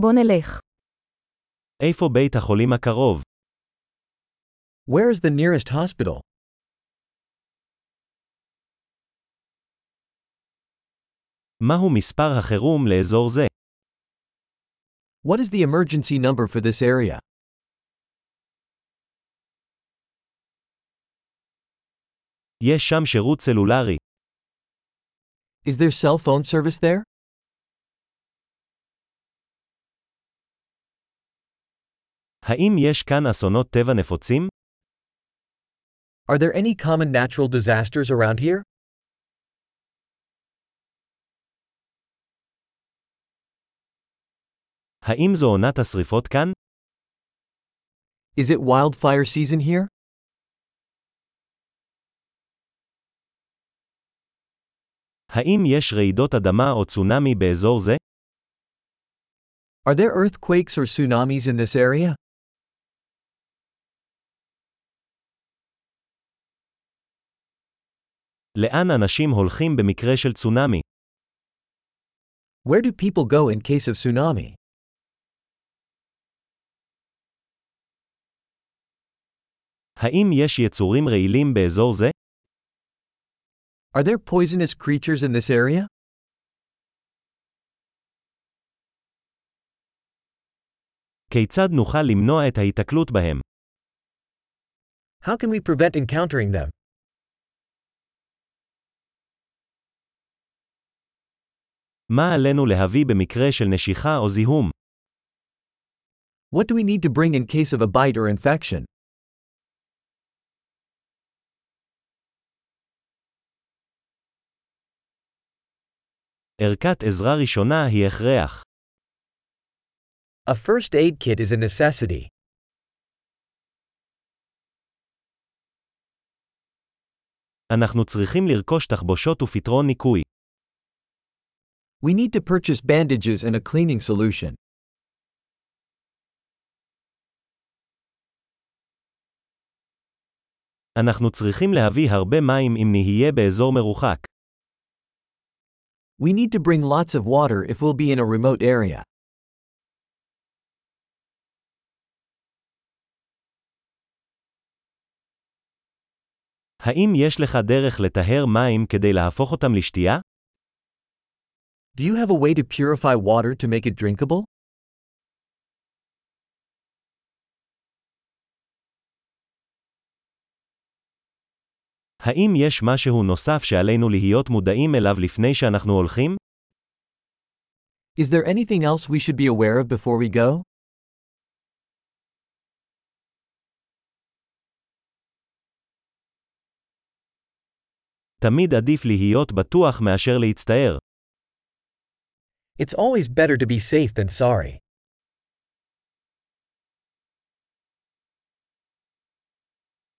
בוא נלך. איפה בית החולים הקרוב? Where is the nearest hospital? מהו מספר החירום לאזור זה? What is the emergency number for this area? יש שם שירות סלולרי. Is there cell phone service there? האם יש כאן אסונות טבע נפוצים? Are there any common natural disasters around here? האם זו עונת השרפות כאן? Is it wildfire season here? האם יש רעידות אדמה או צונאמי באזור זה? Are there earthquakes or tsunamis in this area? לאן אנשים הולכים במקרה של צונאמי? Where do people go in case of tsunami? האם יש יצורים רעילים באזור זה? Are there poisonous creatures in this area? כיצד נוכל למנוע את ההיתקלות בהם? How can we prevent encountering them? מה עלינו להביא במקרה של נשיכה או זיהום? What do we need to bring in case of a bite or infection? ערכת עזרה ראשונה היא הכרח. A first aid kit is a necessity. אנחנו צריכים לרכוש תחבושות ופתרון ניקוי. We need to purchase bandages and a cleaning solution. אנחנו צריכים להביא הרבה מים אם נהיה באזור מרוחק. We need to bring lots of water if we'll be in a remote area. האם יש לך דרך לטהר מים כדי להפוך אותם לשתייה? Do you have a way to purify water to make it drinkable? האם יש משהו נוסף שעלינו להיות מודעים אליו לפני שאנחנו הולכים? Is there anything else we should be aware of before we go? תמיד עדיף להיות בטוח מאשר להצטער. It's always better to be safe than sorry.